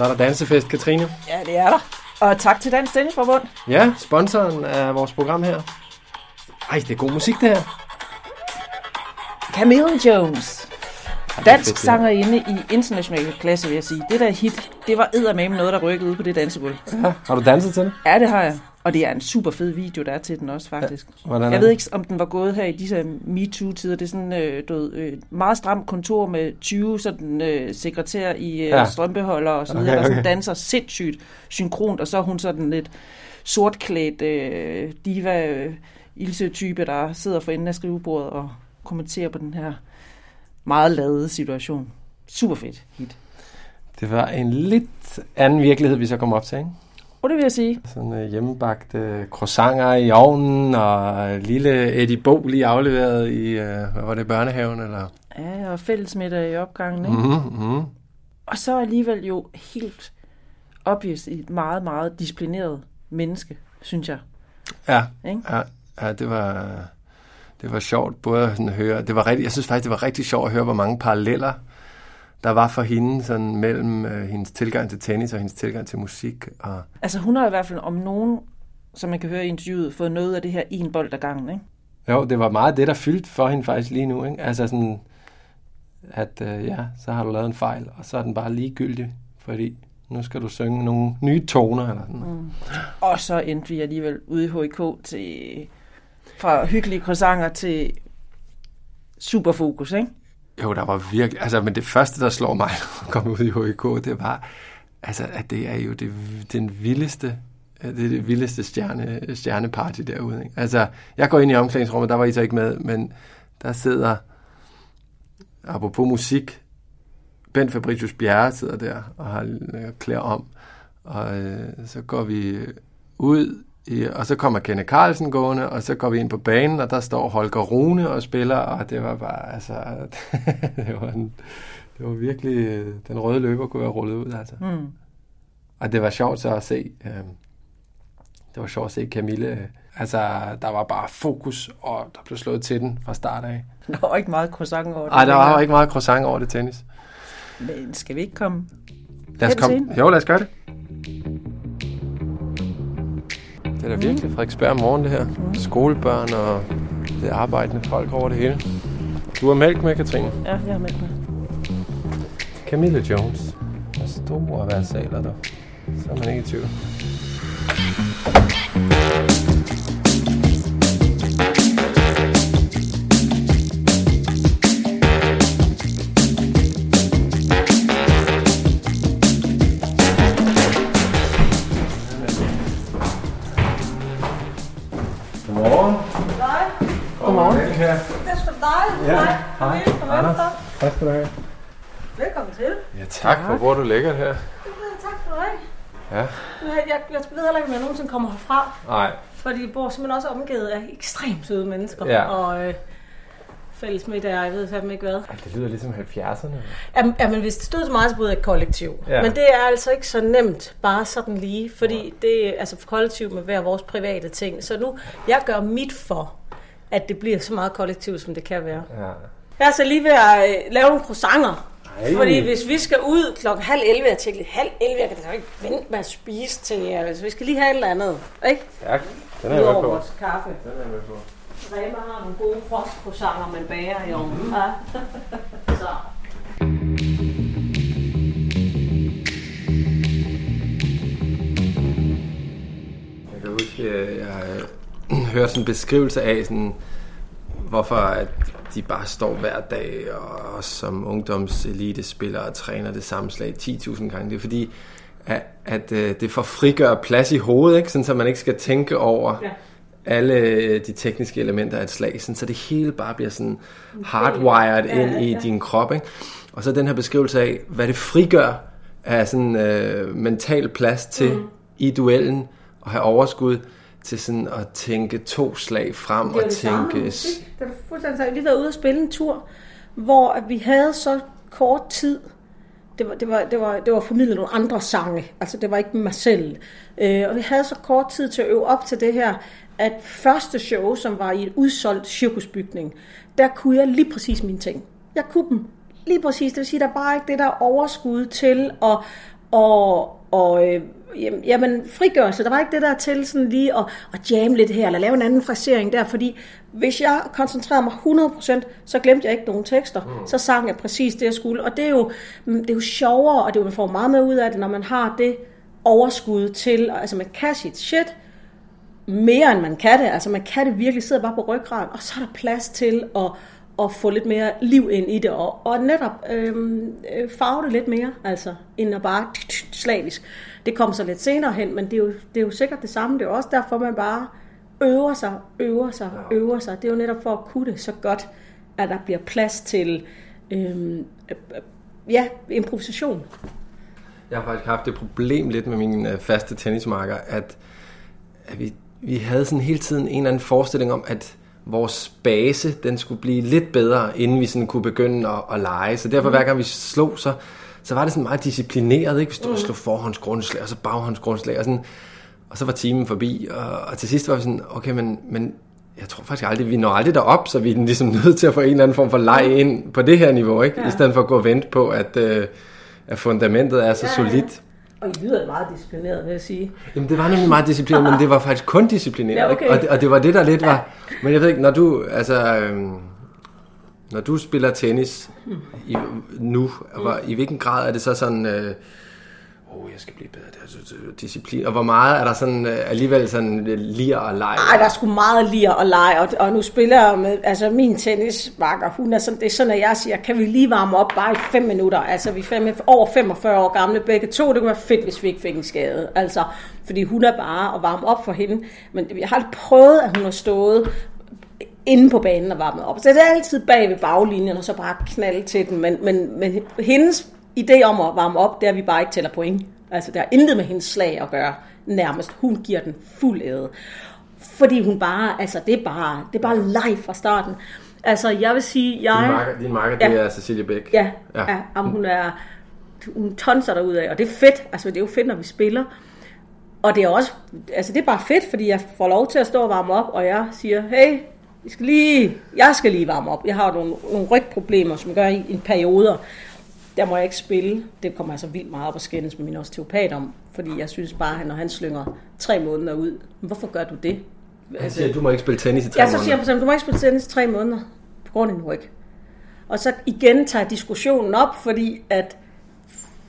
Så er der dansefest, Katrine. Ja, det er der. Og tak til Dansk Tennisforbund. Ja, sponsoren af vores program her. Ej, det er god musik, det her. Camille Jones. Dansk sangerinde i international klasse, vil jeg sige. Det der hit, det var eddermame noget, der rykkede ud på det dansegulv. Ja, har du danset til det? Ja, det har jeg. Og det er en super fed video, der er til den også, faktisk. Er Jeg ved ikke, om den var gået her i disse MeToo-tider. Det er sådan øh, du øh, meget stramt kontor med 20 sådan, øh, sekretær i øh, Ja. ja. strømpeholder og så videre, Okay, okay, der sådan danser sindssygt synkront, og så er hun sådan lidt sortklædt øh, diva øh, Ilse-type, der sidder for enden af skrivebordet og kommenterer på den her meget ladede situation. Super fedt hit. Det var en lidt anden virkelighed, vi så kom op til, ikke? Og det vil jeg sige. Sådan øh, hjemmebagte croissanter i ovnen, og lille Eddie Bo lige afleveret i, øh, hvad var det, børnehaven, eller? Ja, og fællesmiddag i opgangen, ikke? Mm-hmm. Og så alligevel jo helt obvious et meget, meget disciplineret menneske, synes jeg. Ja, Ikke? ja, ja, det var, det var sjovt både at høre, det var rigtig, jeg synes faktisk, det var rigtig sjovt at høre, hvor mange paralleller der var for hende sådan mellem øh, hendes tilgang til tennis og hendes tilgang til musik. Og, Altså hun har i hvert fald om nogen, som man kan høre i interviewet, fået noget af det her en bold ad gangen, ikke? jo, det var meget det, der fyldte for hende faktisk lige nu. Ikke? Altså sådan, at øh, ja, så har du lavet en fejl, og så er den bare ligegyldig, fordi nu skal du synge nogle nye toner. Eller sådan. Mm. Og så endte vi alligevel ude i HIK til, fra hyggelige croissanter til superfokus, ikke? Jo, der var virkelig... Altså, men det første, der slår mig, når jeg kom ud i HIK, det var, altså, at det er jo det, den vildeste det er det vildeste stjerne, stjerneparty derude. Ikke? Altså, jeg går ind i omklædningsrummet, der var I så ikke med, men der sidder, apropos musik, Ben Fabricius Bjerre sidder der og har øh, klæder om, og øh, så går vi ud, og så kommer Kenneth Carlsen gående, og så går vi ind på banen, og der står Holger Rune og spiller, og det var bare, altså, det var, en, det var virkelig, den røde løber kunne være rullet ud, altså. Mm. Og det var sjovt så at se, øh, det var sjovt at se Camille, øh, altså, der var bare fokus, og der blev slået til den fra start af. Der var ikke meget croissant over det. Nej, der var ikke meget croissant over det tennis. Men skal vi ikke komme Lad os komme. Jo, lad os gøre det. Det er da virkelig Frederiksberg morgen, det her. Skolebørn og det er arbejdende folk over det hele. Du har mælk med, Katrine. Ja, jeg har med mig. Camille Jones. Og store versaler der. Så er man ikke i tvivl. Ja, tak. Hvor bor du lækkert her. Ja, Tak du have. Ja. Jeg, jeg, jeg ved heller ikke, om jeg nogensinde kommer herfra, Nej, fordi jeg bor simpelthen også omgivet af ekstremt søde mennesker. Ja. Og øh, fælles middag, jeg ved fandme ikke hvad. Ej, det lyder ligesom 70'erne. Jamen, jamen, hvis det stod til mig, så boede jeg et kollektiv. Ja. Ja. Men det er altså ikke så nemt, bare sådan lige, fordi det er altså kollektiv med hver vores private ting. Så nu, jeg gør mit for, at det bliver så meget kollektiv, som det kan være. Ja. Jeg er så lige ved at øh, lave nogle croissanter. Ej. Fordi hvis vi skal ud klokken halv 11, jeg tænkte halv 11, jeg kan da ikke vente med at spise til, øh, så vi skal lige have et eller andet, ikke? Ja, den er jeg med på. vores kaffe. Den er jeg med på. Rema har nogle gode frostcroissanter, man bager i ovnen. Ja. så. Jeg kan huske, øh, jeg øh, hørte sådan en beskrivelse af, sådan, hvorfor at de bare står hver dag og også som ungdomselitespillere og træner det samme slag 10.000 gange. Det er fordi, at, at øh, det får frigør plads i hovedet, ikke? Sådan, så man ikke skal tænke over Ja. alle øh, de tekniske elementer af et slag, sådan, så det hele bare bliver sådan hardwired Ja, ind i ja. din krop. Ikke? Og så den her beskrivelse af, hvad det frigør af sådan øh, mental plads til mm. i duellen, og have overskud til sådan at tænke to slag frem Det og det tænke... musik. Det er fuldstændig sagt. Vi været ude og spille en tur, hvor at vi havde så kort tid. Det var, det, var, det, var, det var formidlet nogle andre sange. Altså, det var ikke mig selv. Øh, og vi havde så kort tid til at øve op til det her, at første show, som var i et udsolgt cirkusbygning, der kunne jeg lige præcis mine ting. Jeg kunne dem lige præcis. Det vil sige, der er bare ikke det der overskud til at, Og, og øh, jamen, jamen, frigørelse, der var ikke det der til sådan lige at, at jamme lidt her, eller lave en anden frasering der, fordi hvis jeg koncentrerede mig 100%, så glemte jeg ikke nogen tekster. Mm. Så sang jeg præcis det, jeg skulle. Og det er jo, det er jo sjovere, og det er jo, man får meget mere ud af det, når man har det overskud til, altså man kan sit shit, mere end man kan det. Altså man kan det virkelig, sidder bare på ryggraden, og så er der plads til at, at få lidt mere liv ind i det, og, og netop øhm, øh, farve det lidt mere, altså, end at bare slavisk. Det kommer så lidt senere hen, men det er, jo, det er jo sikkert det samme. Det er også derfor, man bare øver sig, øver sig, øver sig. Det er jo netop for at kunne det så godt, at der bliver plads til øhm, øh, ja, improvisation. Jeg har faktisk haft det problem lidt med mine faste tennismarker, at, at vi, vi havde sådan hele tiden en eller anden forestilling om, at vores base, den skulle blive lidt bedre, inden vi sådan kunne begynde at, at lege. Så derfor, mm. hver gang vi slog, så, så var det sådan meget disciplineret, ikke? Vi stod og slog forhåndsgrundslag, og så baghåndsgrundslag, og sådan. Og så var timen forbi, og, og til sidst var vi sådan, okay, men, men jeg tror faktisk aldrig, vi når aldrig derop, så vi er ligesom nødt til at få en eller anden form for leg ind på det her niveau, ikke? Ja. I stedet for at gå og vente på, at, øh, at fundamentet er så ja, solidt. Og I lyder meget disciplineret, vil jeg sige. Jamen, det var nemlig meget disciplineret, men det var faktisk kun disciplineret. Ja, okay. ikke? Og, det, og det var det, der lidt var... Men jeg ved ikke, når du... Altså, øhm, når du spiller tennis i, nu, mm. hvor, i hvilken grad er det så sådan... Øh, oh, jeg skal blive bedre, det er disciplin. Og hvor meget er der sådan øh, alligevel sådan øh, lir og leg? Nej, der er sgu meget lir og leg, og, og nu spiller jeg med, altså min tennismarker, hun er sådan, det er sådan, at jeg siger, kan vi lige varme op bare i fem minutter? Altså vi er fem, over 45 år gamle begge to, det kunne være fedt, hvis vi ikke fik en skade. Altså, fordi hun er bare at varme op for hende. Men jeg har aldrig prøvet, at hun har stået inde på banen og varmet op. Så det er altid bag ved baglinjen, og så bare knalde til den. Men, men, men hendes idé om at varme op, det er, at vi bare ikke tæller point. Altså, der er intet med hendes slag at gøre. Nærmest. Hun giver den fuld æde. Fordi hun bare, altså, det er bare, det er bare live fra starten. Altså, jeg vil sige, jeg... Din marker, din marker ja, det er Cecilia Bæk. Ja, ja. ja om hun er... Hun tonser derud af, og det er fedt. Altså, det er jo fedt, når vi spiller. Og det er også, altså det er bare fedt, fordi jeg får lov til at stå og varme op, og jeg siger, hey, vi skal lige, jeg skal lige varme op. Jeg har nogle, nogle rygproblemer, som gør i en periode der må jeg ikke spille. Det kommer jeg så vildt meget op og skændes med min osteopat om, fordi jeg synes bare, at når han slynger tre måneder ud, hvorfor gør du det? Han siger, at du må ikke spille tennis i tre måneder. Ja, så siger han for eksempel, du må ikke spille tennis i tre måneder på grund af din ryg. Og så igen tager diskussionen op, fordi at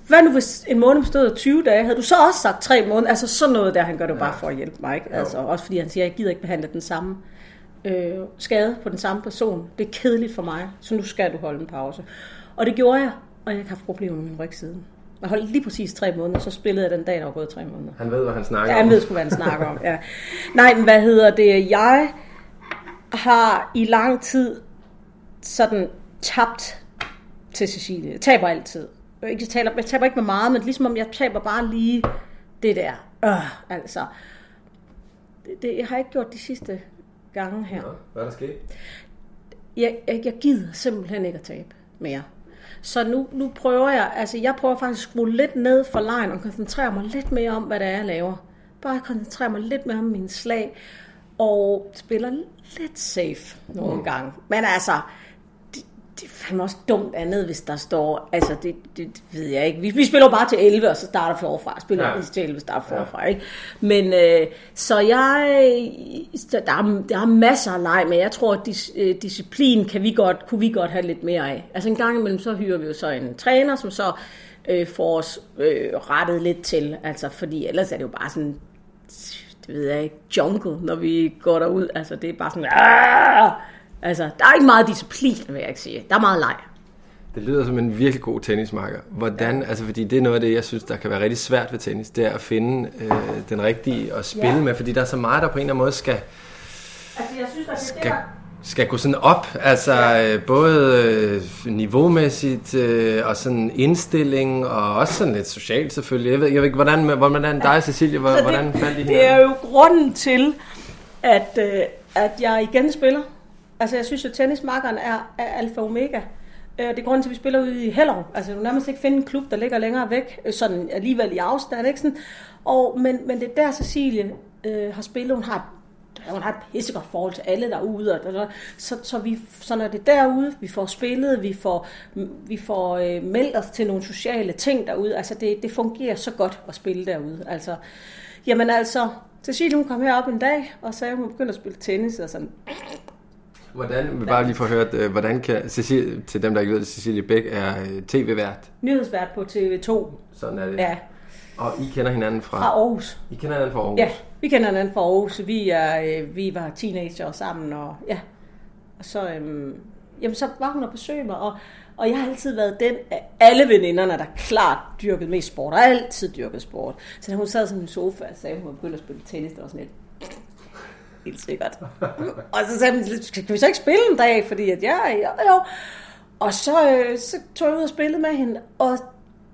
hvad nu hvis en måned bestod af 20 dage, havde du så også sagt tre måneder? Altså sådan noget der, han gør det bare for at hjælpe mig. Ikke? Altså, også fordi han siger, at jeg gider ikke behandle den samme øh, skade på den samme person. Det er kedeligt for mig, så nu skal du holde en pause. Og det gjorde jeg, og jeg har haft problemer med min ryg siden. Jeg holdt lige præcis tre måneder, så spillede jeg den dag, der var gået tre måneder. Han ved, hvad han snakker ja, om. han ved sgu, hvad han snakker om, ja. Nej, men hvad hedder det? Jeg har i lang tid sådan tabt til Cecilie. Jeg taber altid. Jeg, ikke taler, jeg taber ikke med meget, men ligesom om jeg taber bare lige det der. Øh, altså. Det, det, jeg har ikke gjort de sidste gange her. Ja, hvad er der sket? Jeg, jeg, jeg gider simpelthen ikke at tabe mere. Så nu, nu prøver jeg, altså jeg prøver faktisk at skrue lidt ned for lejen og koncentrere mig lidt mere om, hvad det er, jeg laver. Bare koncentrere mig lidt mere om min slag og spiller lidt safe nogle mm. gange. Men altså, det er fandme også dumt andet, hvis der står, altså det, det, det ved jeg ikke. Vi, vi spiller bare til 11, og så starter forfra. Spiller ja. til 11, starter forfra, ja. ikke? Men øh, så jeg, der er, der er masser af leg, men jeg tror, at dis, øh, disciplin kan vi godt, kunne vi godt have lidt mere af. Altså en gang imellem, så hyrer vi jo så en træner, som så øh, får os øh, rettet lidt til, altså fordi ellers er det jo bare sådan, det ved jeg ikke, jungle, når vi går derud. Altså det er bare sådan, Aah! Altså, der er ikke meget disciplin, vil jeg ikke sige. Der er meget leg. Det lyder som en virkelig god tennismarker. Hvordan, ja. altså fordi det er noget af det, jeg synes, der kan være rigtig svært ved tennis, det er at finde øh, den rigtige at spille ja. med, fordi der er så meget, der på en eller anden måde skal, altså, jeg synes, at det skal, skal gå sådan op, altså ja. øh, både øh, niveaumæssigt øh, og sådan indstilling og også sådan lidt socialt selvfølgelig. Jeg ved, jeg ved ikke, hvordan, hvordan dig, Cecilie, hvordan faldt I her? Det er jo grunden til, at, øh, at jeg igen spiller Altså, jeg synes jo, at tennismarkeren er, er alfa og omega. Øh, det er grunden til, at vi spiller ude i Hellerup. Altså, du kan nærmest ikke finde en klub, der ligger længere væk, øh, sådan alligevel i afstand, ikke sådan? Og, men, men det er der, Cecilie øh, har spillet. Hun har hun har et pissegodt forhold til alle derude. Og der, så, så, vi, så når det er derude, vi får spillet, vi får, vi får øh, meldt os til nogle sociale ting derude. Altså det, det fungerer så godt at spille derude. Altså, jamen altså, Cecilie hun kom herop en dag og sagde, at hun begyndte at spille tennis. Og sådan, Hvordan, vi bare lige få hørt, øh, hvordan kan, Cecilie, til dem der ikke ved det, Cecilie Bæk er øh, tv-vært. nyhedsvært på TV2. Sådan er det. Ja, Og I kender hinanden fra, fra Aarhus. I kender hinanden fra Aarhus. Ja, vi kender hinanden fra Aarhus. Vi, er, øh, vi var teenager sammen, og ja. Og så, øhm, jamen, så var hun og besøge mig, og, og jeg har altid været den af alle veninderne, der klart dyrket mest sport, og altid dyrket sport. Så da hun sad sådan i en sofa og sagde, at hun var begyndt at spille tennis, der var sådan lidt, helt sikkert. og så sagde han, kan vi så ikke spille en dag, fordi at ja, jo, jo. Og så, øh, så tog jeg ud og spillede med hende, og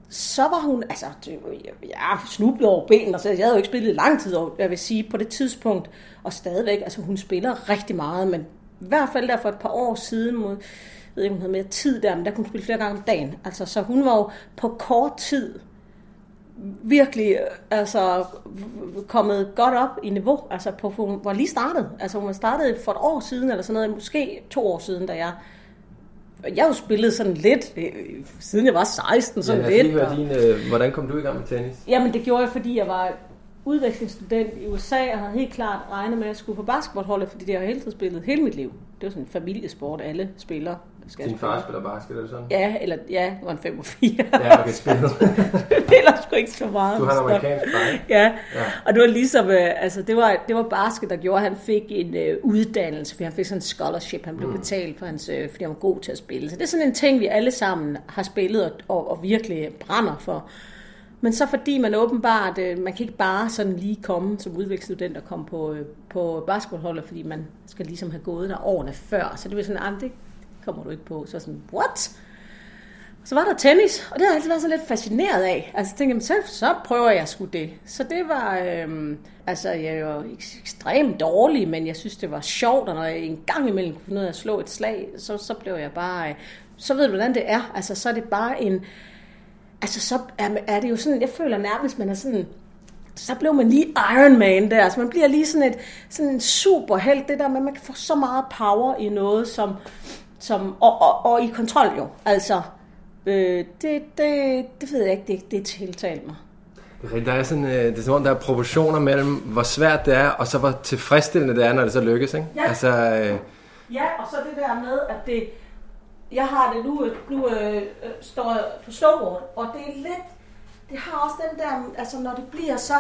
så var hun, altså, det, jeg, jeg snublede over benene, og så altså, jeg havde jo ikke spillet i lang tid, og jeg vil sige, på det tidspunkt, og stadigvæk, altså hun spiller rigtig meget, men i hvert fald der for et par år siden, mod, jeg ved ikke, om hun havde mere tid der, men der kunne hun spille flere gange om dagen. Altså, så hun var jo på kort tid virkelig altså, kommet godt op i niveau, altså på, hun var lige startet. Altså hun var startet for et år siden, eller sådan noget, måske to år siden, da jeg jeg har jo spillet sådan lidt, øh, siden jeg var 16, sådan ja, os lidt. lige og- din, øh, hvordan kom du i gang med tennis? Jamen det gjorde jeg, fordi jeg var udvekslingsstudent i USA, og havde helt klart regnet med, at jeg skulle på basketballholdet, fordi det har jeg hele tiden spillet hele mit liv. Det var sådan en familiesport, alle spiller. Skal Din far spiller basket, er det sådan? Ja, eller ja, var en 5 og 4. Ja, okay, spillet. Ellers sgu ikke så meget. Du har en amerikansk dreng. Ja. Ja. og det var ligesom, øh, altså det var, det var basket, der gjorde, at han fik en øh, uddannelse, fordi han fik sådan en scholarship, han blev betalt for hans, øh, fordi han var god til at spille. Så det er sådan en ting, vi alle sammen har spillet og, og, og virkelig brænder for. Men så fordi man åbenbart, øh, man kan ikke bare sådan lige komme som udvekslingsstudent og komme på, øh, på basketballholdet, fordi man skal ligesom have gået der årene før. Så det var sådan, ah, det kommer du ikke på. Så sådan, what? Så var der tennis, og det har jeg altid været så lidt fascineret af. Altså jeg tænkte, jamen, så, så prøver jeg sgu det. Så det var, øhm, altså jeg var ek- ekstremt dårlig, men jeg synes, det var sjovt, og når jeg en gang imellem kunne finde ud af at slå et slag, så, så blev jeg bare, øh, så ved du, hvordan det er. Altså så er det bare en, altså så er, er det jo sådan, jeg føler nærmest, man er sådan, så blev man lige Iron Man der. Altså man bliver lige sådan, et, sådan en superhelt. Det der med, at man kan få så meget power i noget, som, som og, og, og i kontrol jo. Altså, øh, det, det, det ved jeg ikke, det, det tiltalte mig. Er Der er sådan, øh, det er som om, der er proportioner mellem, hvor svært det er, og så hvor tilfredsstillende det er, når det så lykkes, ikke? Ja. Altså, øh, Ja, og så det der med, at det, jeg har det nu, nu øh, øh, står jeg på snowboard, og det er lidt, det har også den der, altså når det bliver så,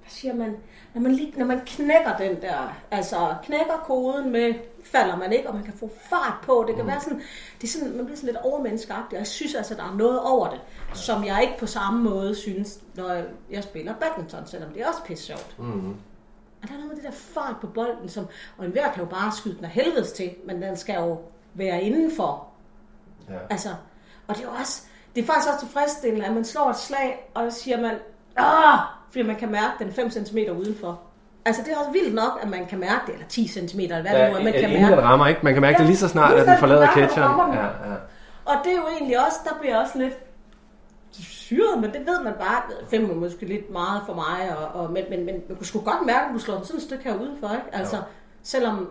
hvad siger man, når man, lige, når man knækker den der, altså knækker koden med, falder man ikke, og man kan få fart på, det kan være sådan, det er sådan, man bliver sådan lidt overmenneskeagtig, og jeg synes altså, der er noget over det, som jeg ikke på samme måde synes, når jeg, spiller badminton, selvom det er også pisse sjovt. mm, Og der er noget med det der fart på bolden, som, og enhver kan jo bare skyde den af helvedes til, men den skal jo være indenfor. ja. Altså, og det er jo også, det er faktisk også tilfredsstillende, at man slår et slag, og så siger man, ah, fordi man kan mærke den 5 cm udenfor. Altså, det er også vildt nok, at man kan mærke det, eller 10 cm, eller hvad det nu er, man kan mærke. rammer, ikke? Man kan mærke det lige så snart, Ja, at den forlader den. Ja, ja. Og det er jo egentlig også, der bliver også lidt syret, men det ved man bare. Fem er måske lidt meget for mig, og, og, men, men, men man kunne sgu godt mærke, at du slår sådan et stykke her udenfor, ikke? Altså, Jo. selvom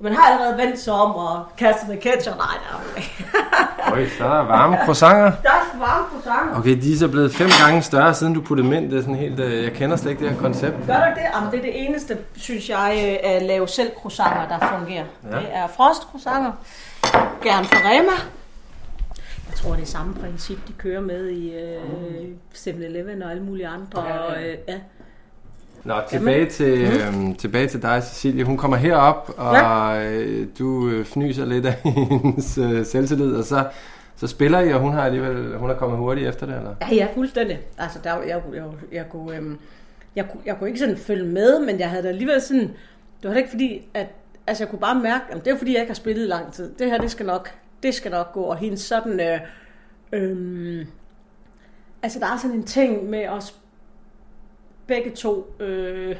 man har allerede vendt sig om og kastet med ketchup. Nej, er, Øj, så er der varme croissanter. der er varme sangen. Okay, de er så blevet fem gange større, siden du puttede dem ind. Det er sådan helt, øh, jeg kender slet ikke det her koncept. Gør du det? Jamen, det er det eneste, synes jeg, øh, at lave selv croissanter, der fungerer. Ja. Det er frostcroissanter. Gerne fra Rema. Jeg tror, det er samme princip, de kører med i øh, 7-Eleven og alle mulige andre. Ja, ja. Og, øh, ja. Nå, tilbage til, øh, tilbage til dig, Cecilie. Hun kommer herop, og Ja. øh, du øh, fnyser lidt af hendes øh, selvtillid, og så, så spiller I, og hun har alligevel hun er kommet hurtigt efter det, eller? Ja, ja, fuldstændig. Altså, der, jeg, jeg, jeg, kunne, øhm, jeg, kunne, jeg kunne ikke sådan følge med, men jeg havde da alligevel sådan... Det var da ikke fordi, at... Altså, jeg kunne bare mærke, at det er fordi, jeg ikke har spillet i lang tid. Det her, det skal nok, det skal nok gå. Og hendes sådan... Øh, øhm, altså, der er sådan en ting med os begge to... Øh,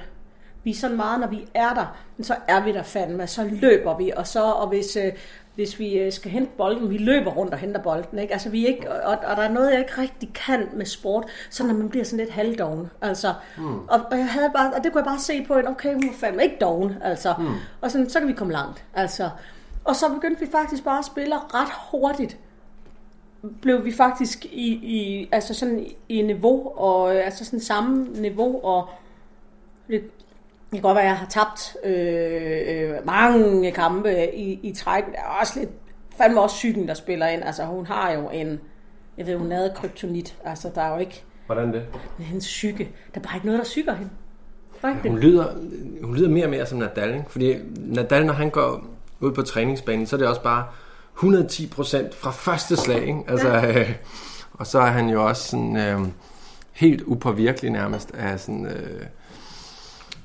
vi er sådan meget, når vi er der, så er vi der fandme, så løber vi, og så, og hvis, øh, hvis vi øh, skal hente bolden, vi løber rundt og henter bolden, ikke? Altså, vi er ikke, og, og, der er noget, jeg ikke rigtig kan med sport, så når man bliver sådan lidt halvdoven, altså, mm. og, og, jeg havde bare, og det kunne jeg bare se på en, okay, hun er fandme ikke doven, altså, mm. og sådan, så kan vi komme langt, altså, og så begyndte vi faktisk bare at spille ret hurtigt, blev vi faktisk i, i altså sådan i niveau, og altså sådan samme niveau, og det, det kan godt være, at jeg har tabt øh, øh, mange kampe i, i træk. Der er også lidt, fandme også psyken, der spiller ind. Altså hun har jo en, jeg ved, hun havde kryptonit. Altså der er jo ikke... Hvordan det? Hendes psyke. Der er bare ikke noget, der syger hende. Ja, hun, lyder, hun lyder mere og mere som Nadal, ikke? Fordi Nadal, når han går ud på træningsbanen, så er det også bare 110 procent fra første slag, ikke? Altså, ja. øh, og så er han jo også sådan øh, helt upåvirkelig nærmest af sådan... Øh,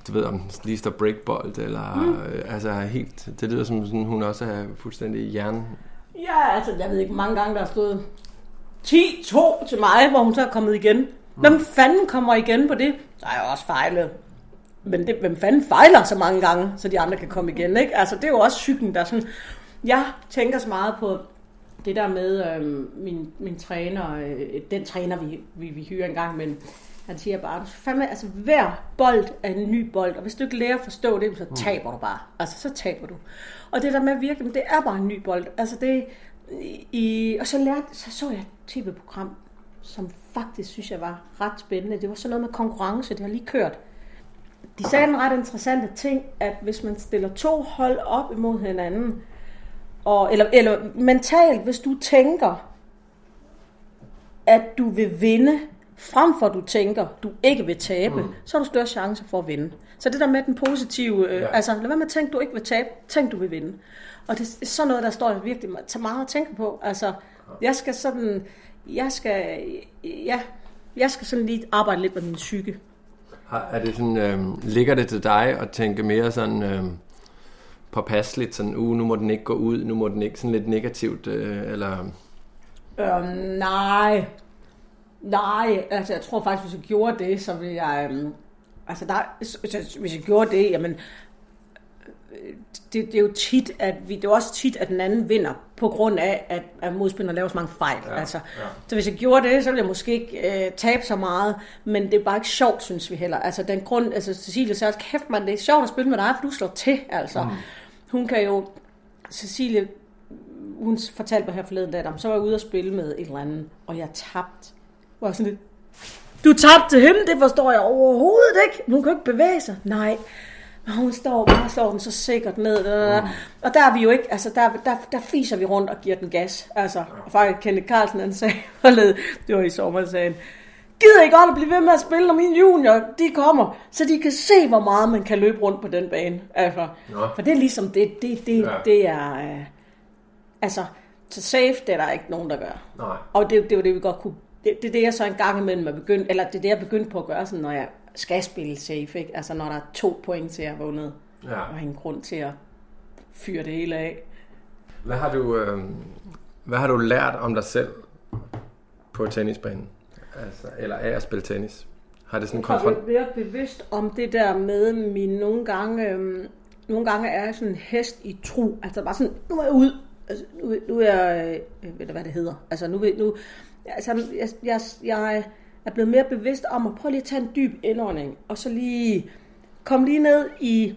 du ved, om lige står breakbold, eller mm. øh, altså helt, det lyder som sådan, hun også er fuldstændig hjerne. Ja, altså, jeg ved ikke, mange gange der har stået 10-2 til mig, hvor hun så er kommet igen. Mm. Hvem fanden kommer igen på det? Der er jo også fejlet. Men det, hvem fanden fejler så mange gange, så de andre kan komme igen, ikke? Altså, det er jo også psyken, der sådan... Jeg tænker så meget på det der med øh, min, min træner, øh, den træner, vi, vi, vi hyrer en gang, men han siger bare, fandme, altså hver bold er en ny bold, og hvis du ikke lærer at forstå det, så mm. taber du bare. Altså, så taber du. Og det der med virkelig, det er bare en ny bold. Altså det, i, og så, lærte, så så jeg et tv-program, som faktisk synes jeg var ret spændende. Det var sådan noget med konkurrence, det har lige kørt. De sagde en ret interessante ting, at hvis man stiller to hold op imod hinanden, og, eller, eller mentalt, hvis du tænker, at du vil vinde frem for at du tænker, du ikke vil tabe, mm. så har du større chance for at vinde. Så det der med den positive, øh, ja. altså lad være med at tænke, du ikke vil tabe, tænk du vil vinde. Og det er sådan noget, der står virkelig tager meget at tænke på. Altså, jeg skal sådan, jeg skal, ja, jeg skal sådan lige arbejde lidt med min psyke. Er det sådan, øh, ligger det til dig at tænke mere sådan øh, påpasseligt, sådan, uh, nu må den ikke gå ud, nu må den ikke sådan lidt negativt, øh, eller... Øhm, nej, Nej, altså jeg tror faktisk, hvis jeg gjorde det, så ville jeg... Um, altså der, hvis jeg gjorde det, jamen... Det, det, er jo tit, at vi, det er også tit, at den anden vinder, på grund af, at, at modspilleren laver så mange fejl. Ja, altså, ja. Så hvis jeg gjorde det, så ville jeg måske ikke øh, tabe så meget, men det er bare ikke sjovt, synes vi heller. Altså den grund, altså Cecilie sagde, kæft man, det er sjovt at spille med dig, for du slår til, altså. Mm. Hun kan jo, Cecilie, hun fortalte mig her forleden dag, så var jeg ude og spille med et eller andet, og jeg tabte var sådan lidt, du tabte hende, det forstår jeg overhovedet ikke. Hun kan ikke bevæge sig. Nej. Men hun står bare slår den så sikkert ned. Mm. Og der er vi jo ikke, altså der, der, der fiser vi rundt og giver den gas. Altså, og faktisk Kenneth Carlsen, han sagde, det var i sommer, sagde han, gider I godt at blive ved med at spille, når mine junior, de kommer, så de kan se, hvor meget man kan løbe rundt på den bane. Altså, ja. For det er ligesom, det, det, det, ja. det er, uh, altså, så safe, det er der ikke nogen, der gør. Nej. Og det, det var det, vi godt kunne det, det er det, jeg så en gang imellem er begyndt, eller det er det, jeg er begyndt på at gøre, sådan, når jeg skal spille safe, ikke? Altså når der er to point til at have vundet, ja. og har en grund til at fyre det hele af. Hvad har du, øh, hvad har du lært om dig selv på tennisbanen? Altså, eller af at spille tennis? Har det sådan jeg har været bevidst om det der med min nogle gange, øh, nogle gange er jeg sådan en hest i tro. Altså bare sådan, nu er jeg ud. Altså, nu, nu er jeg, øh, ved du hvad det hedder? Altså nu, nu, altså, jeg, jeg, jeg er blevet mere bevidst om at prøve lige at tage en dyb indånding, og så lige komme lige ned i,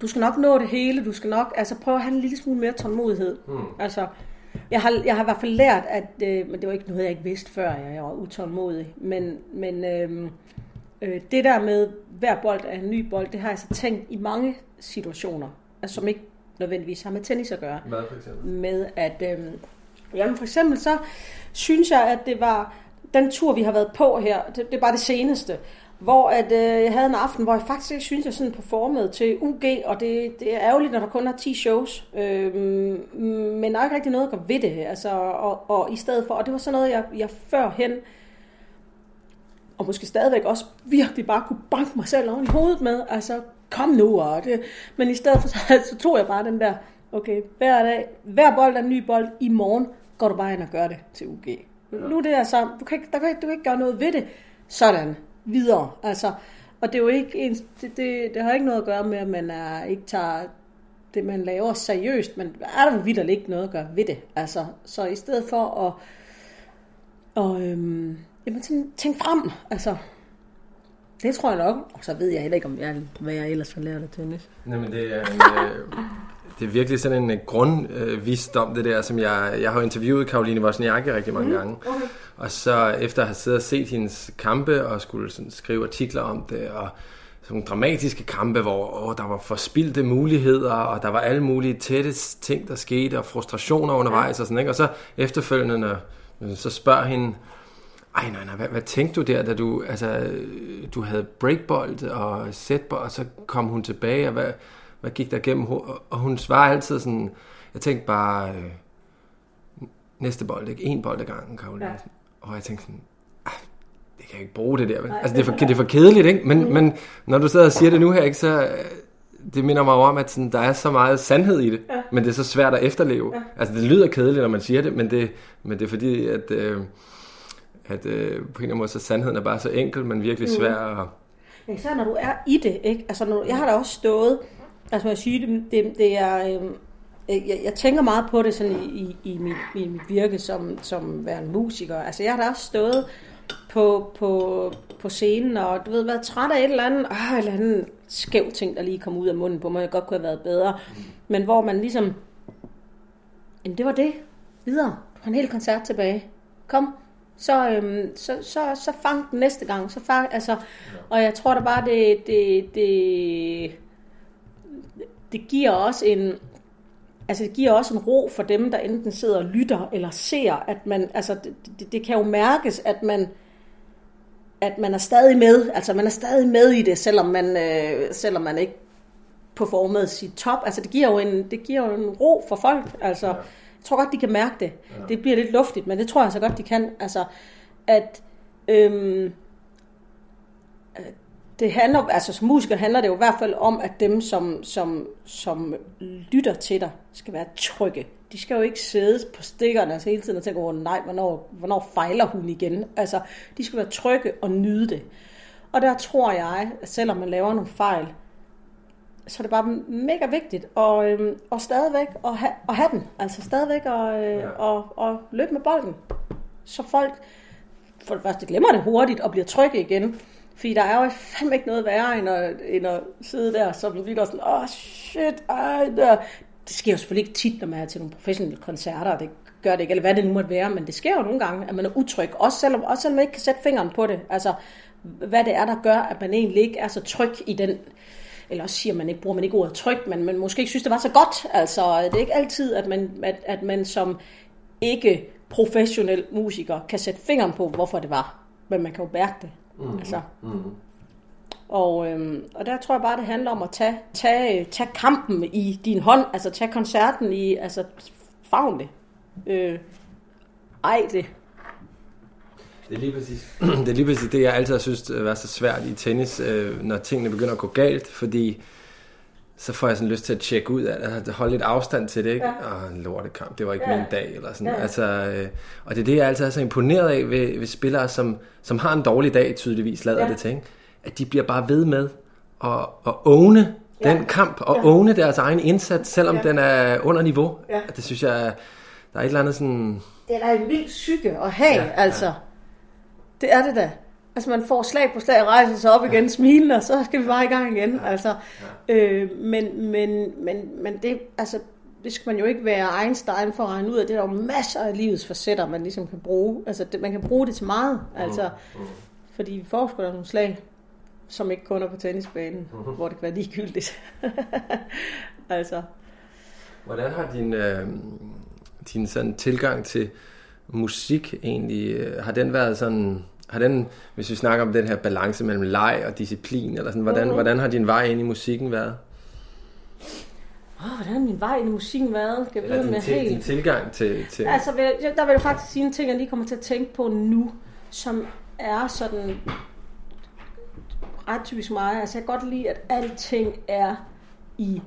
du skal nok nå det hele, du skal nok, altså prøve at have en lille smule mere tålmodighed. Mm. Altså, jeg har, jeg har i hvert fald lært, at, øh, men det var ikke noget, jeg ikke vidste før, jeg, var utålmodig, men, men øh, øh, det der med, hver bold er en ny bold, det har jeg så tænkt i mange situationer, altså, som ikke nødvendigvis har med tennis at gøre. Hvad for eksempel? Med at, øh, jamen for eksempel så, synes jeg, at det var den tur, vi har været på her, det, det er bare det seneste, hvor at, øh, jeg havde en aften, hvor jeg faktisk ikke synes, jeg sådan performede til UG, og det, det er ærgerligt, når der kun er 10 shows, øh, men der er ikke rigtig noget at gøre ved det, altså, og, og i stedet for, og det var sådan noget, jeg, jeg førhen, og måske stadigvæk også virkelig bare kunne banke mig selv oven i hovedet med, altså kom nu, og det, men i stedet for, så, så tog jeg bare den der, okay, hver dag, hver bold er en ny bold, i morgen går du bare ind og gør det til UG. Ja. Nu er det altså, du kan, ikke, der kan, du kan ikke gøre noget ved det. Sådan, videre. Altså, Og det er jo ikke ens, det, det, det har ikke noget at gøre med, at man er, ikke tager det, man laver seriøst, men er der vidt ikke noget at gøre ved det. Altså, så i stedet for at, og, øhm, jamen, sådan, tænk frem, altså, det tror jeg nok. Og så ved jeg heller ikke, om jeg, hvad jeg ellers har lært af tennis. Nej, men det er, en, øh, det er virkelig sådan en øh, grundvisdom, det der, som jeg, jeg har interviewet Karoline Wozniacki rigtig mange mm, gange. Okay. Og så efter at have siddet og set hendes kampe og skulle sådan skrive artikler om det, og sådan nogle dramatiske kampe, hvor åh, der var forspildte muligheder, og der var alle mulige tætte ting, der skete, og frustrationer undervejs og sådan, ikke? Og så efterfølgende, når, så spørger hende, ej, nej, nej, hvad, hvad tænkte du der, da du, altså, du havde breakbold og setbold, og så kom hun tilbage, og hvad, hvad gik der igennem? Og hun svarer altid sådan, jeg tænkte bare, øh, næste bold, ikke? En bold ad gangen, Karoline. Ja. Og jeg tænkte sådan, ah, det kan jeg ikke bruge det der. Nej, altså, det er, for, det er for kedeligt, ikke? Men, mm. men når du sidder og siger det nu her, ikke, så det minder mig om, at sådan, der er så meget sandhed i det, ja. men det er så svært at efterleve. Ja. Altså, det lyder kedeligt, når man siger det, men det, men det er fordi, at... Øh, at øh, på en eller anden måde, så sandheden er bare så enkel, men virkelig mm. svær at... Ja, så når du er i det, ikke? Altså, når, jeg har da også stået, altså jeg sige, det, det, det er, øh, Øh, jeg, jeg tænker meget på det sådan i, i, i, mit, i mit virke som, som værende musiker. Altså, jeg har da også stået på, på, på scenen, og du ved, været træt af et eller andet, øh, et eller andet skæv ting, der lige kom ud af munden på mig, jeg godt kunne have været bedre. Men hvor man ligesom, jamen det var det, videre. Du har en hel koncert tilbage. Kom, så, øhm, så, så, så fang den næste gang. Så fang, altså, og jeg tror da bare, det, det, det, det giver også en, altså det giver også en ro for dem, der enten sidder og lytter eller ser, at man, altså det, det, det kan jo mærkes, at man, at man er stadig med, altså man er stadig med i det, selvom man, øh, selvom man ikke performede sit top. Altså det giver jo en, det giver jo en ro for folk, altså. Ja jeg tror godt, de kan mærke det. Ja. Det bliver lidt luftigt, men det tror jeg så godt, de kan. Altså, at øhm, det handler, altså som musiker handler det jo i hvert fald om, at dem, som, som, som lytter til dig, skal være trygge. De skal jo ikke sidde på stikkerne altså hele tiden og tænke, oh, nej, hvornår, hvornår fejler hun igen? Altså, de skal være trygge og nyde det. Og der tror jeg, at selvom man laver nogle fejl, så er det bare mega vigtigt og, øhm, og stadigvæk at, ha, at have den. Altså stadigvæk at, øh, ja. og, og løbe med bolden. Så folk for det første glemmer det hurtigt og bliver trygge igen. Fordi der er jo fandme ikke noget værre, end at, end at sidde der så som der sådan, åh oh, shit, ej, der. Det sker jo selvfølgelig ikke tit, når man er til nogle professionelle koncerter, det gør det ikke, eller hvad det nu måtte være, men det sker jo nogle gange, at man er utryg, også selvom, også selvom man ikke kan sætte fingeren på det. Altså, hvad det er, der gør, at man egentlig ikke er så tryg i den, eller også siger man ikke, bruger man ikke ordet tryg, men man måske ikke synes, det var så godt. Altså, det er ikke altid, at man, at, at man som ikke professionel musiker kan sætte fingeren på, hvorfor det var. Men man kan jo mærke det. Mm-hmm. Altså. Mm-hmm. Og, øhm, og der tror jeg bare, det handler om at tage, tage, tage kampen i din hånd, altså tage koncerten i, altså favn det. Øh, ej det. Det er lige præcis det, er lige præcis det jeg altid har synes var så svært i tennis, øh, når tingene begynder at gå galt, fordi så får jeg sådan lyst til at tjekke ud af det, holde lidt afstand til det, ikke? Ja. Og en lortekamp, det var ikke ja. min dag, eller sådan. Ja. Altså, øh, og det er det, jeg altid er så imponeret af ved, ved spillere, som, som har en dårlig dag, tydeligvis lader ja. det til, ikke? At de bliver bare ved med at, at åne ja. den kamp, og ja. åne deres egen indsats, selvom ja. den er under niveau. Ja. Det synes jeg, der er et eller andet sådan... Det er en vild psyke at have, ja, altså. Ja. Det er det da. Altså man får slag på slag, rejser sig op igen, smiler, og så skal vi bare i gang igen. Ja. Altså, øh, men, men, men, men det, altså, det skal man jo ikke være Einstein for at regne ud af. Det er der jo masser af livets facetter, man ligesom kan bruge. Altså det, man kan bruge det til meget. Altså, mm. Mm. Fordi vi får sgu nogle slag, som ikke kun er på tennisbanen, mm. hvor det kan være ligegyldigt. altså. Hvordan har din, øh, din sådan tilgang til musik egentlig, øh, har den været sådan har den, hvis vi snakker om den her balance mellem leg og disciplin, eller sådan, hvordan, mm. hvordan har din vej ind i musikken været? Oh, hvordan har min vej ind i musikken været? Skal eller din, med til, helt... din tilgang til... til... Altså, der vil jeg faktisk sige en ting, jeg lige kommer til at tænke på nu, som er sådan ret typisk mig. Altså, jeg kan godt lide, at alting er i,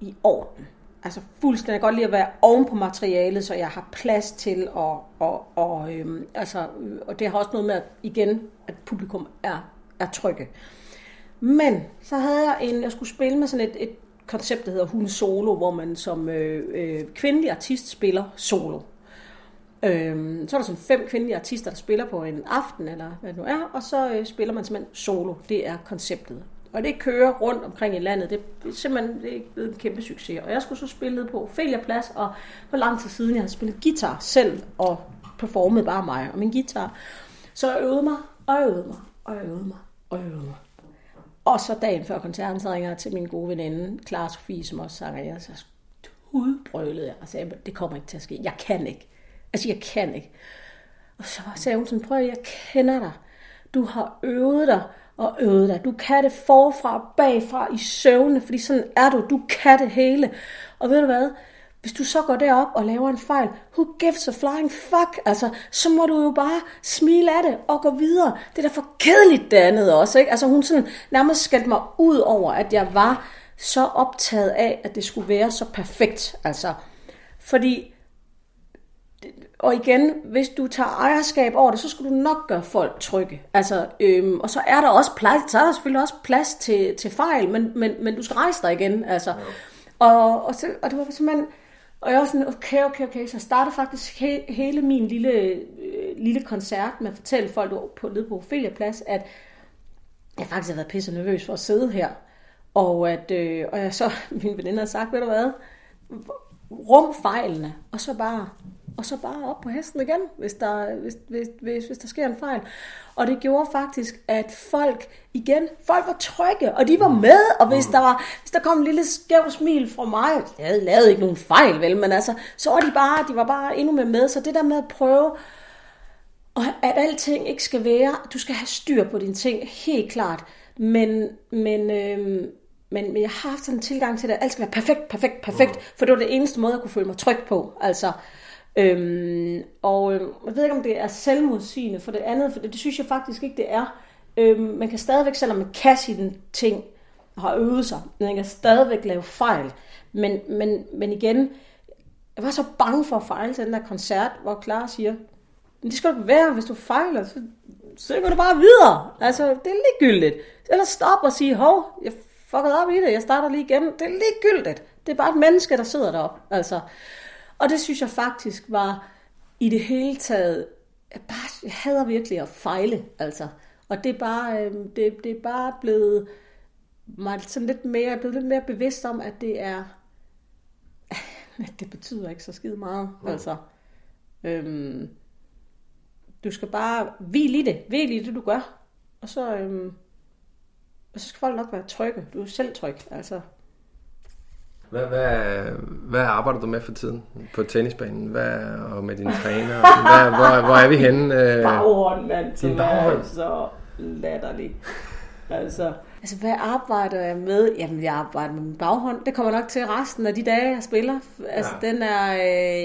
i orden altså fuldstændig godt lide at være oven på materialet, så jeg har plads til at, og, og, øhm, altså, øh, og det har også noget med, at, igen, at publikum er, er trygge. Men så havde jeg en, jeg skulle spille med sådan et, et koncept, der hedder Hun Solo, hvor man som øh, øh, kvindelig artist spiller solo. Øhm, så er der sådan fem kvindelige artister, der spiller på en aften, eller hvad det nu er, og så øh, spiller man simpelthen solo. Det er konceptet. Og det kører rundt omkring i landet. Det er simpelthen det er blevet en kæmpe succes. Og jeg skulle så spille på Ophelia Plads, og for lang tid siden, jeg havde spillet guitar selv, og performet bare mig og min guitar. Så jeg øvede mig, og øvede mig, og øvede mig, og øvede mig. Og så dagen før koncerten, så ringer jeg til min gode veninde, Clara Sofie, som også sanger. Jeg så udbrølede jeg og sagde, det kommer ikke til at ske. Jeg kan ikke. Altså, jeg kan ikke. Og så sagde hun sådan, prøv jeg kender dig. Du har øvet dig og øvede dig. Du kan det forfra og bagfra i søvne, fordi sådan er du. Du kan det hele. Og ved du hvad? Hvis du så går derop og laver en fejl, who gives a flying fuck? Altså, så må du jo bare smile af det og gå videre. Det er da for kedeligt det andet også, ikke? Altså, hun sådan nærmest skældte mig ud over, at jeg var så optaget af, at det skulle være så perfekt. Altså, fordi og igen, hvis du tager ejerskab over det, så skal du nok gøre folk trygge. Altså, øhm, og så er der også plads, så er der selvfølgelig også plads til, til fejl, men, men, men du skal rejse dig igen. Altså. Ja. Og, og, så, og det var simpelthen, og jeg var sådan, okay, okay, okay, så jeg startede faktisk he, hele min lille, øh, lille koncert med at fortælle folk på, nede på Ophelia Plads, at jeg faktisk har været pisse nervøs for at sidde her. Og at øh, og jeg så, min veninde har sagt, ved du hvad, rum fejlene, og så bare og så bare op på hesten igen, hvis der, hvis, hvis, hvis, hvis der sker en fejl. Og det gjorde faktisk, at folk igen, folk var trygge, og de var med, og hvis der, var, hvis der kom en lille skæv smil fra mig, jeg havde lavet ikke nogen fejl, vel, men altså, så var de bare, de var bare endnu mere med, så det der med at prøve, og at alting ikke skal være, du skal have styr på dine ting, helt klart, men, men, øhm, men, men jeg har haft sådan en tilgang til det, at alt skal være perfekt, perfekt, perfekt, for det var det eneste måde, jeg kunne føle mig tryg på, altså, Øhm, og øhm, jeg ved ikke, om det er selvmodsigende for det andet, for det, det synes jeg faktisk ikke, det er. Øhm, man kan stadigvæk, selvom man kan sine ting og har øvet sig, man kan stadigvæk lave fejl. Men, men, men igen, jeg var så bange for at fejle til den der koncert, hvor Clara siger, men det skal du være, hvis du fejler, så, så går du bare videre. Altså, det er ligegyldigt. Eller stop og sige, hov, jeg fuckede op i det, jeg starter lige igen. Det er ligegyldigt. Det er bare et menneske, der sidder deroppe. Altså, og det synes jeg faktisk var i det hele taget, jeg, bare, jeg hader virkelig at fejle, altså. Og det er bare, øh, det, det er bare blevet mig sådan lidt mere, jeg er blevet lidt mere bevidst om, at det er, at det betyder ikke så skide meget, ja. altså. Øhm, du skal bare hvile i det, hvile i det, du gør. Og så, øhm, og så skal folk nok være trygge. Du er selv tryg, altså. Hvad, hvad, hvad arbejder du med for tiden på tennisbanen? Hvad, og med dine træner? Hvad, hvor, hvor er vi henne? Øh? Baghånd, mand. Din baghånd? så latterlig. Altså, altså, hvad arbejder jeg med? Jamen, jeg arbejder med min baghånd. Det kommer nok til resten af de dage, jeg spiller. Altså, ja. den er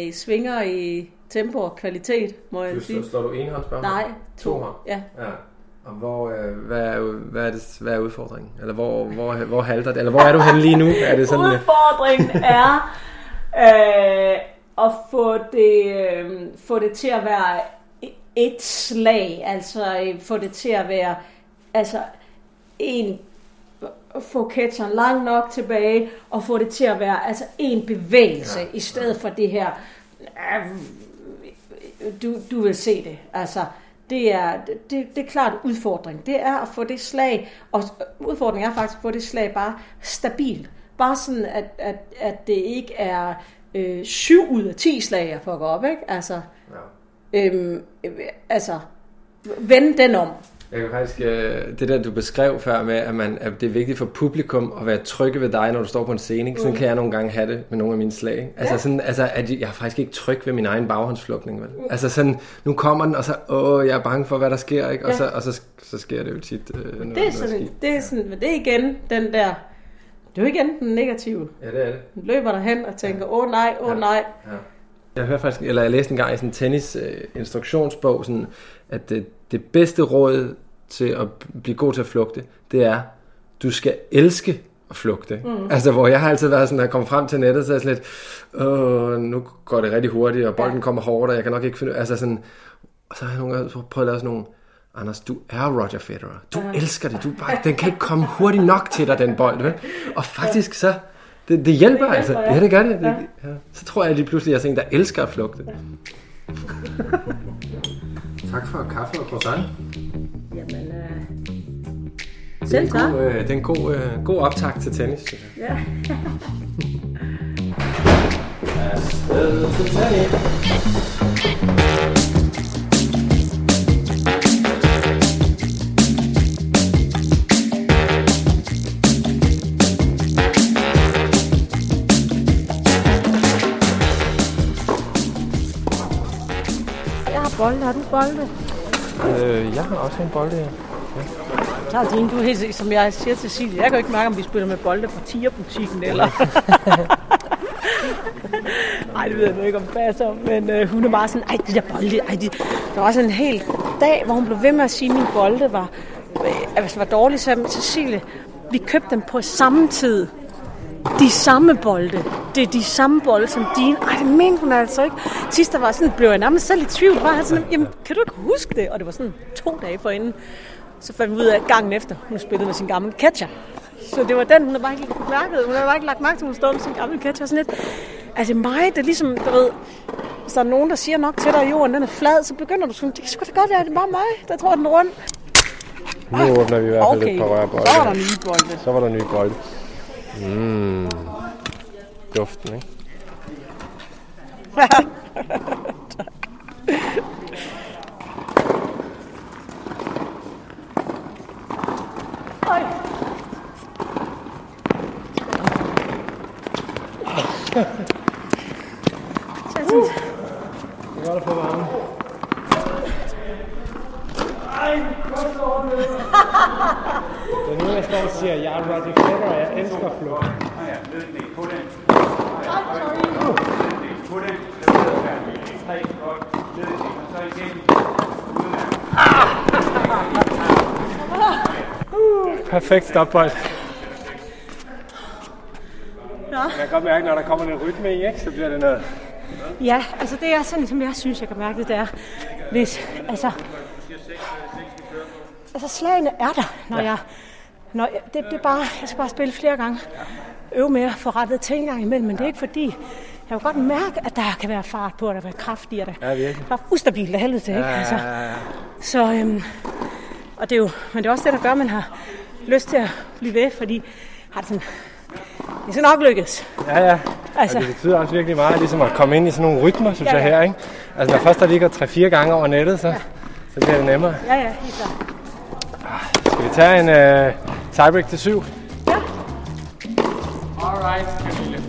øh, svinger i tempo og kvalitet, må jeg du, sige. Slår du enhåndsbaghånd? Nej, to. to ja. ja. Og hvor, øh, hvad, er, hvad, er det, hvad er udfordringen? Eller hvor, hvor, hvor halter det? Eller hvor er du henne lige nu? Er det sådan, Udfordringen er øh, at få det, øh, få det til at være et slag. Altså øh, få det til at være altså en få catcheren langt nok tilbage og få det til at være altså en bevægelse ja. i stedet for det her øh, du, du vil se det. Altså, det er, det, det er klart udfordring. Det er at få det slag, og udfordringen er faktisk at få det slag bare stabilt. Bare sådan, at, at, at det ikke er øh, 7 ud af 10 slag, jeg får op, ikke? Altså, ja. øhm, altså, vend den om. Jeg kan faktisk, øh, det der du beskrev før med, at, man, at det er vigtigt for publikum at være trygge ved dig, når du står på en scene. Mm. Sådan kan jeg nogle gange have det med nogle af mine slag. Altså, ja. sådan, altså at jeg er faktisk ikke tryg ved min egen baghåndsflugtning. Vel? Mm. Altså sådan, nu kommer den, og så, åh, jeg er bange for, hvad der sker. Ikke? Og, ja. så, og så, så sker det jo tit. Øh, noget, det er sådan, noget det er sådan, men det er igen den der, det er jo igen den negative. Ja, det er det. Du løber derhen og tænker, åh oh, nej, åh oh, ja. nej. Ja. Jeg hørte faktisk, eller jeg læste en gang i sådan en tennis øh, instruktionsbog, sådan, at det, det bedste råd til at blive god til at flugte, det er, du skal elske at flugte. Mm. Altså, hvor jeg har altid været sådan, at jeg kommer frem til nettet, så er jeg sådan lidt, Åh, nu går det rigtig hurtigt, og bolden ja. kommer hårdt, og jeg kan nok ikke finde... Altså sådan, og så har jeg nogle gange prøvet at lave sådan nogle Anders, du er Roger Federer. Du elsker det. Du bare, den kan ikke komme hurtigt nok til dig, den bold. Vel? Og faktisk så, det, det hjælper det altså. Ja, det gør det. ja. Så tror jeg lige pludselig, at jeg er en, der elsker at flugte. tak for kaffe og croissant. Jamen, øh, Det er selv en tak. god, øh, det er en god, øh, god optag til tennis. Ja. Afsted til tennis. Bolde. Har du bolde? Øh, jeg har også en bold her. tager din, du er helt som jeg siger til Silje, jeg kan jo ikke mærke, om vi spiller med bolde fra tierbutikken, eller... Ej, det ved jeg nu ikke, om det passer, men øh, hun er meget sådan, ej, de der bolde, ej, de... Der var også en hel dag, hvor hun blev ved med at sige, at min bolde var, øh, det var dårligt, så Cecilie, vi købte dem på samme tid. De samme bolde. Det er de samme bolde som dine. Ej, det mente hun altså ikke. Sidst der var sådan, blev jeg nærmest selv i tvivl. Var jeg sådan, jamen, kan du ikke huske det? Og det var sådan to dage forinden. Så fandt vi ud af at gangen efter, hun spillede med sin gamle catcher. Så det var den, hun havde bare ikke mærket. Hun havde bare ikke lagt mærke til, at hun stod med sin gamle catcher. Sådan lidt, er det mig, det er ligesom, du ved, hvis der er nogen, der siger nok til dig, at jorden den er flad, så begynder du sådan, det kan sgu da godt være, det er bare mig, der tror, den er rund. Nu åbner vi i hvert fald Okay, et par rørbolde. så var der nye bolde. Så var der nye bolde. Mm. Duften, ikke? Oj. Det var der for varme. Det er nu, jeg står og siger, jeg er Roger Federer, og jeg elsker flugt. Perfekt stopbold. Ja. Jeg kan godt mærke, når der kommer lidt rytme i, ikke? så bliver det noget. Ja, altså det er sådan, som jeg synes, jeg kan mærke det, det er, hvis, altså, altså slagene er der, når ja. jeg, jeg, det, det er bare, jeg skal bare spille flere gange, øve mere, få rettet en gang imellem, men det er ikke fordi, jeg kan godt mærke, at der kan være fart på, at der kan være kraft i, at der, Ja, virkelig. der er ustabilt af helvede til, ikke? Altså, ja, ja. så, øhm, og det er jo, men det er også det, der gør, at man har lyst til at blive ved, fordi har det sådan, det skal nok lykkes. Ja, ja. Altså. Og det betyder også virkelig meget ligesom at komme ind i sådan nogle rytmer, synes Ja, jeg ja. her. Ikke? Altså når først der ligger 3-4 gange over nettet, så, så bliver det nemmere. Ja, ja, helt klart. Skal vi tage en uh, tiebreak til 7? Ja. Alright, Camille.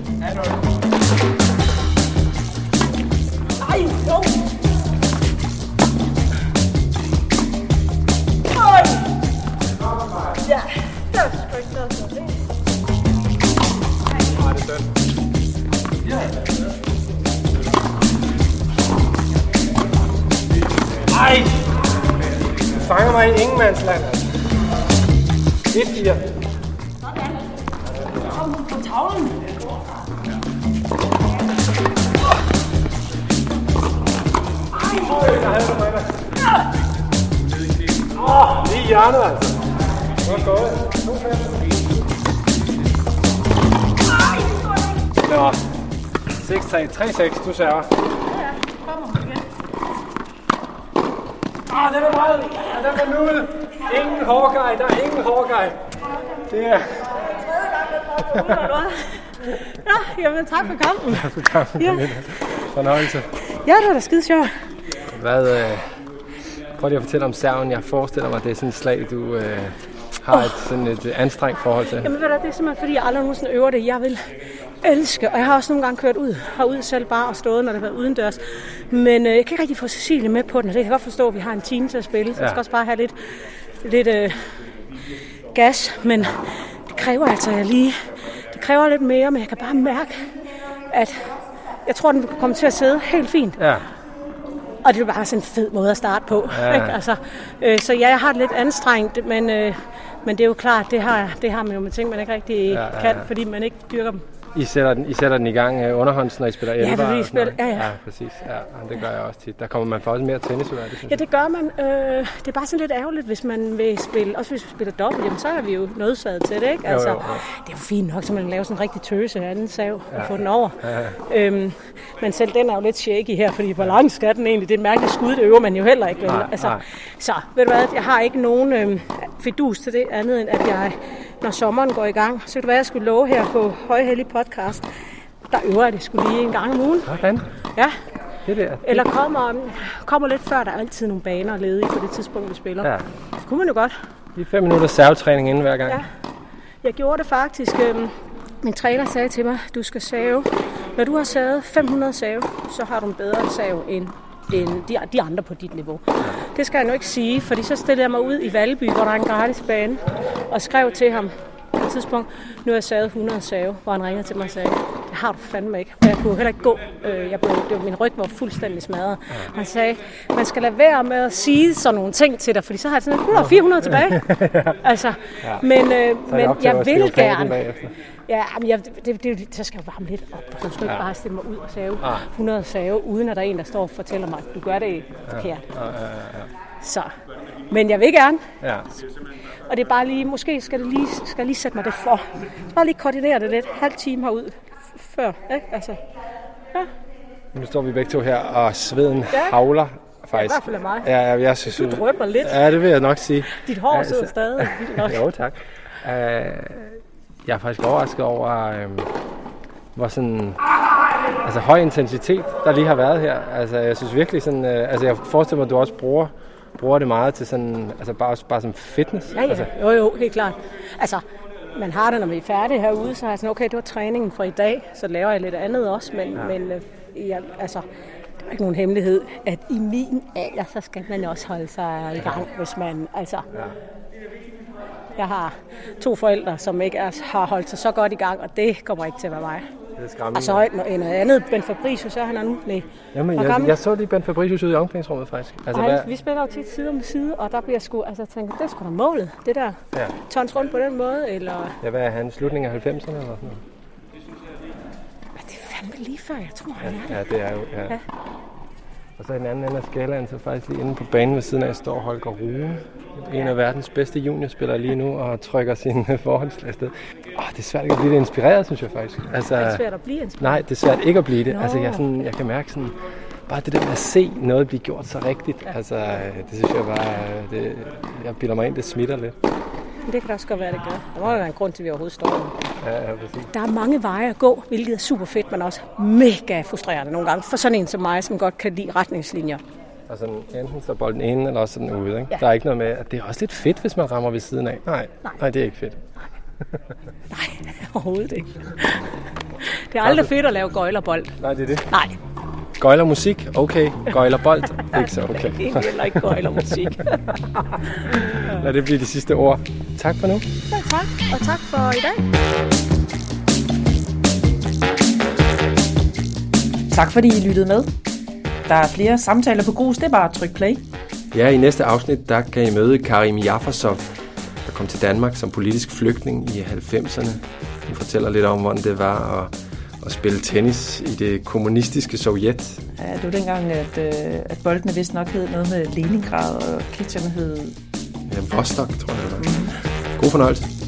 Ej, jo. Oj. Ja, det var sgu ikke noget for det. Ej! Du fanger mig i ingenmandsland. altså. 1-4. Kom på tavlen. Åh, lige i hjørnet altså. Godt gået. 2-5. Nå. 6-3. 3-6. Du server. Ah, den er bred. Ja, den er nullet. Ingen hårdgej. Der er ingen hårdgej. Det er... Ja, jamen tak for kampen. Ja. Fornøjelse. Ja, det var da skide sjovt. Hvad, øh, prøv lige at fortælle om serven. Jeg forestiller mig, det er sådan et slag, du øh, har et, sådan et øh, anstrengt forhold til. Jamen ved du, det er simpelthen fordi, jeg aldrig nogensinde øver det. Jeg vil elske, og jeg har også nogle gange kørt ud, herud selv bare og stået, når det har været udendørs. Men øh, jeg kan ikke rigtig få Cecilie med på den, og det kan jeg godt forstå, at vi har en time til at spille, så jeg Ja. skal også bare have lidt, lidt øh, gas, men det kræver altså, jeg lige, det kræver lidt mere, men jeg kan bare mærke, at jeg tror, den kommer til at sidde helt fint. Ja, Og det er bare sådan en fed måde at starte på. Ja. Ikke? Altså, øh, så ja, jeg har det lidt anstrengt, men, øh, men det er jo klart, det har, det har man jo med ting, man ikke rigtig Ja, ja, kan, ja. fordi man ikke dyrker dem I sætter den, I sætter den i gang uh, underhånds, når I spiller 11? Ja, I og sådan noget? spiller- ja, ja. ja. præcis. Ja, det gør jeg også tit. Der kommer man faktisk mere tennis ud af det, synes Ja, det gør man. Øh, det er bare sådan lidt ærgerligt, hvis man vil spille, også hvis vi spiller dobbelt, jamen så er vi jo nødsaget til det, ikke? Altså, jo, jo. Det er jo fint nok, så man laver sådan en rigtig tøse anden sav og få den over. Øhm, men selv den er jo lidt shaky her, fordi hvor lang skal den egentlig? Det er et mærkeligt skud, det øver man jo heller ikke. Nej, altså, nej. Så ved du hvad, jeg har ikke nogen øhm, fidus til det andet, end at jeg, når sommeren går i gang, så kan det være, at jeg skulle love her på Højhellig Podcast, der øver jeg det skulle lige en gang om ugen. Hvordan? Ja, Det der. eller kommer, kommer lidt før, der er altid nogle baner ledige på det tidspunkt, vi spiller. Ja. Det kunne man jo godt. Lige fem minutter servetræning inden hver gang. Ja. Jeg gjorde det faktisk. Øhm, min træner sagde til mig, du skal save. Når du har savet 500 save, så har du en bedre save end, end de, de andre på dit niveau. Det skal jeg nu ikke sige, fordi så stillede jeg mig ud i Valby, hvor der er en gratis bane, og skrev til ham tidspunkt, nu har jeg savet 100 save, hvor han ringede til mig og sagde, det har du fandme ikke. Og jeg kunne heller ikke gå. Øh, Jeg blev, det var, min ryg var fuldstændig smadret. Og han sagde, man skal lade være med at sige sådan nogle ting til dig, fordi så har jeg sådan, nu er der 400 tilbage. altså, men, øh, men jeg at vil gerne. Ja, men jeg, det, det, det, så skal jeg varme lidt op. Så skal jeg ikke bare stille mig ud og save 100 save, uden at der er en, der står og fortæller mig, at du gør det forkert. Så. Men jeg vil gerne, Ja. Og det er bare lige, måske skal, det lige, skal lige sætte mig det for. Så bare lige koordinere det lidt, halv time herud før, ikke? Altså, Nu står vi begge to her, og sveden Ja. havler faktisk. i hvert fald af mig. Ja, ja, jeg synes, Du drypper lidt. Ja, det vil jeg nok sige. dit hår Ja, sidder så- stadig vildt nok. Jo, tak. Uh, jeg er faktisk overrasket over, um, hvor sådan, altså høj intensitet, der lige har været her. Altså, jeg synes virkelig sådan, uh, altså jeg forestiller mig, at du også bruger, bruger det meget til sådan, altså bare, bare som fitness. Ja, ja. Altså, Jo, jo, helt klart. Altså, man har det, når vi er færdige herude, så har jeg sådan, okay, det var træningen for i dag, så laver jeg lidt andet også, men, ja. men øh, jeg, altså, det er ikke nogen hemmelighed, at i min alder, så skal man også holde sig i gang, hvis man, altså... Jeg har to forældre, som ikke er, har holdt sig så godt i gang, og det kommer ikke til at være mig. Det er skræmmende. Og så er noget noget andet. Ben Fabricius, så er han er nu. Nej. Jamen, jeg, gammel? jeg, så lige Ben Fabricius ude i omklædningsrummet faktisk. Altså, Ej, hvad, vi spiller jo tit side om side, og der bliver sgu, altså tænker, det er sgu da målet, det der. Ja. Tons rundt på den måde, eller... ja, hvad er han? Slutningen af 90'erne eller sådan noget? Det er fandme lige før, jeg tror, han er det. Ja, det er jo, ja. Ja. Og så i den anden ende af skalaen, så faktisk lige inde på banen ved siden af, står Holger Rune. En af verdens bedste juniorspillere lige nu, og trykker sin forholdslag afsted. Åh, det er svært ikke at blive lidt inspireret, synes jeg faktisk. Altså, Det er svært at blive inspireret. nej, det er svært ikke at blive det. Altså, jeg, sådan, jeg kan mærke sådan, bare det der med at se noget blive gjort så rigtigt. Altså, det synes jeg bare, det, jeg bilder mig ind, det smitter lidt. Det kan da også godt være, det gør. Der må jo være en grund til, at vi overhovedet står her. Ja, ja, præcis. Der er mange veje at gå, hvilket er super fedt, men også mega frustrerende nogle gange. For sådan en som mig, som godt kan lide retningslinjer. Sådan, enten så bolden inde, eller også sådan ude. Ikke? Ja. Der er ikke noget med, at det er også lidt fedt, hvis man rammer ved siden af. Nej, Nej. nej, nej det er ikke fedt. Nej, overhovedet ikke. Det er aldrig fedt at lave gøjlerbold. Nej, det er det. Nej, Gøjler musik, okay. Gøjler bold, ikke så okay. det er heller ikke gøjlermusik. Lad det blive de sidste ord. Tak for nu. Ja, tak, og tak for i dag. Tak fordi I lyttede med. Der er flere samtaler på grus, det er bare at trykke play. Ja, i næste afsnit, der kan I møde Karim Jafasov, der kom til Danmark som politisk flygtning i 90'erne. Han fortæller lidt om, hvordan det var at, at spille tennis i det kommunistiske Sovjet. Ja, det var dengang, at, øh, at boldene vist nok hed noget med Leningrad, og kitcherne hed Ja, Vostok, tror jeg det var. God fornøjelse.